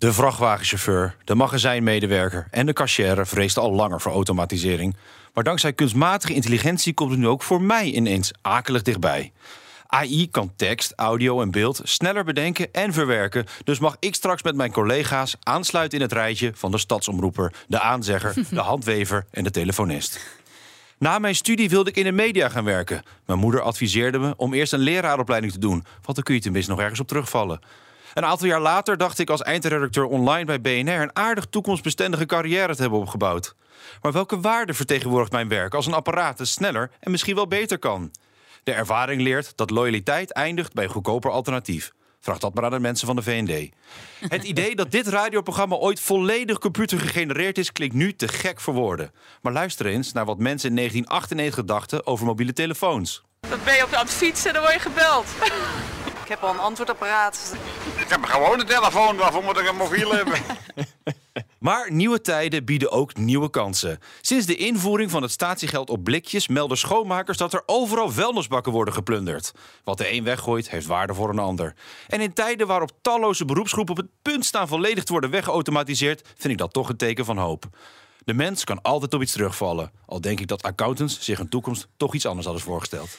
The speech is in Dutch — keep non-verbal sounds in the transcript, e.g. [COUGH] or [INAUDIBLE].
De vrachtwagenchauffeur, de magazijnmedewerker en de cashier vreesden al langer voor automatisering. Maar dankzij kunstmatige intelligentie komt het nu ook voor mij ineens akelig dichtbij. AI kan tekst, audio en beeld sneller bedenken en verwerken. Dus mag ik straks met mijn collega's aansluiten in het rijtje van de stadsomroeper, de aanzegger, [LAUGHS] de handwever en de telefonist. Na mijn studie wilde ik in de media gaan werken. Mijn moeder adviseerde me om eerst een leraaropleiding te doen, want dan kun je tenminste nog ergens op terugvallen. Een aantal jaar later dacht ik als eindredacteur online bij BNR een aardig toekomstbestendige carrière te hebben opgebouwd. Maar welke waarde vertegenwoordigt mijn werk als een apparaat dat sneller en misschien wel beter kan? De ervaring leert dat loyaliteit eindigt bij een goedkoper alternatief. Vraag dat maar aan de mensen van de VND. Het idee dat dit radioprogramma ooit volledig computergegenereerd is, klinkt nu te gek voor woorden. Maar luister eens naar wat mensen in 1998 dachten over mobiele telefoons. Dan ben je op aan het fietsen en dan word je gebeld. Ik heb al een antwoordapparaat. Ik heb gewoon een telefoon, waarvoor moet ik een mobiel hebben? [LAUGHS] Maar nieuwe tijden bieden ook nieuwe kansen. Sinds de invoering van het statiegeld op blikjes melden schoonmakers dat er overal vuilnisbakken worden geplunderd. Wat de een weggooit, heeft waarde voor een ander. En in tijden waarop talloze beroepsgroepen op het punt staan volledig te worden weggeautomatiseerd, vind ik dat toch een teken van hoop. De mens kan altijd op iets terugvallen. Al denk ik dat accountants zich een toekomst toch iets anders hadden voorgesteld.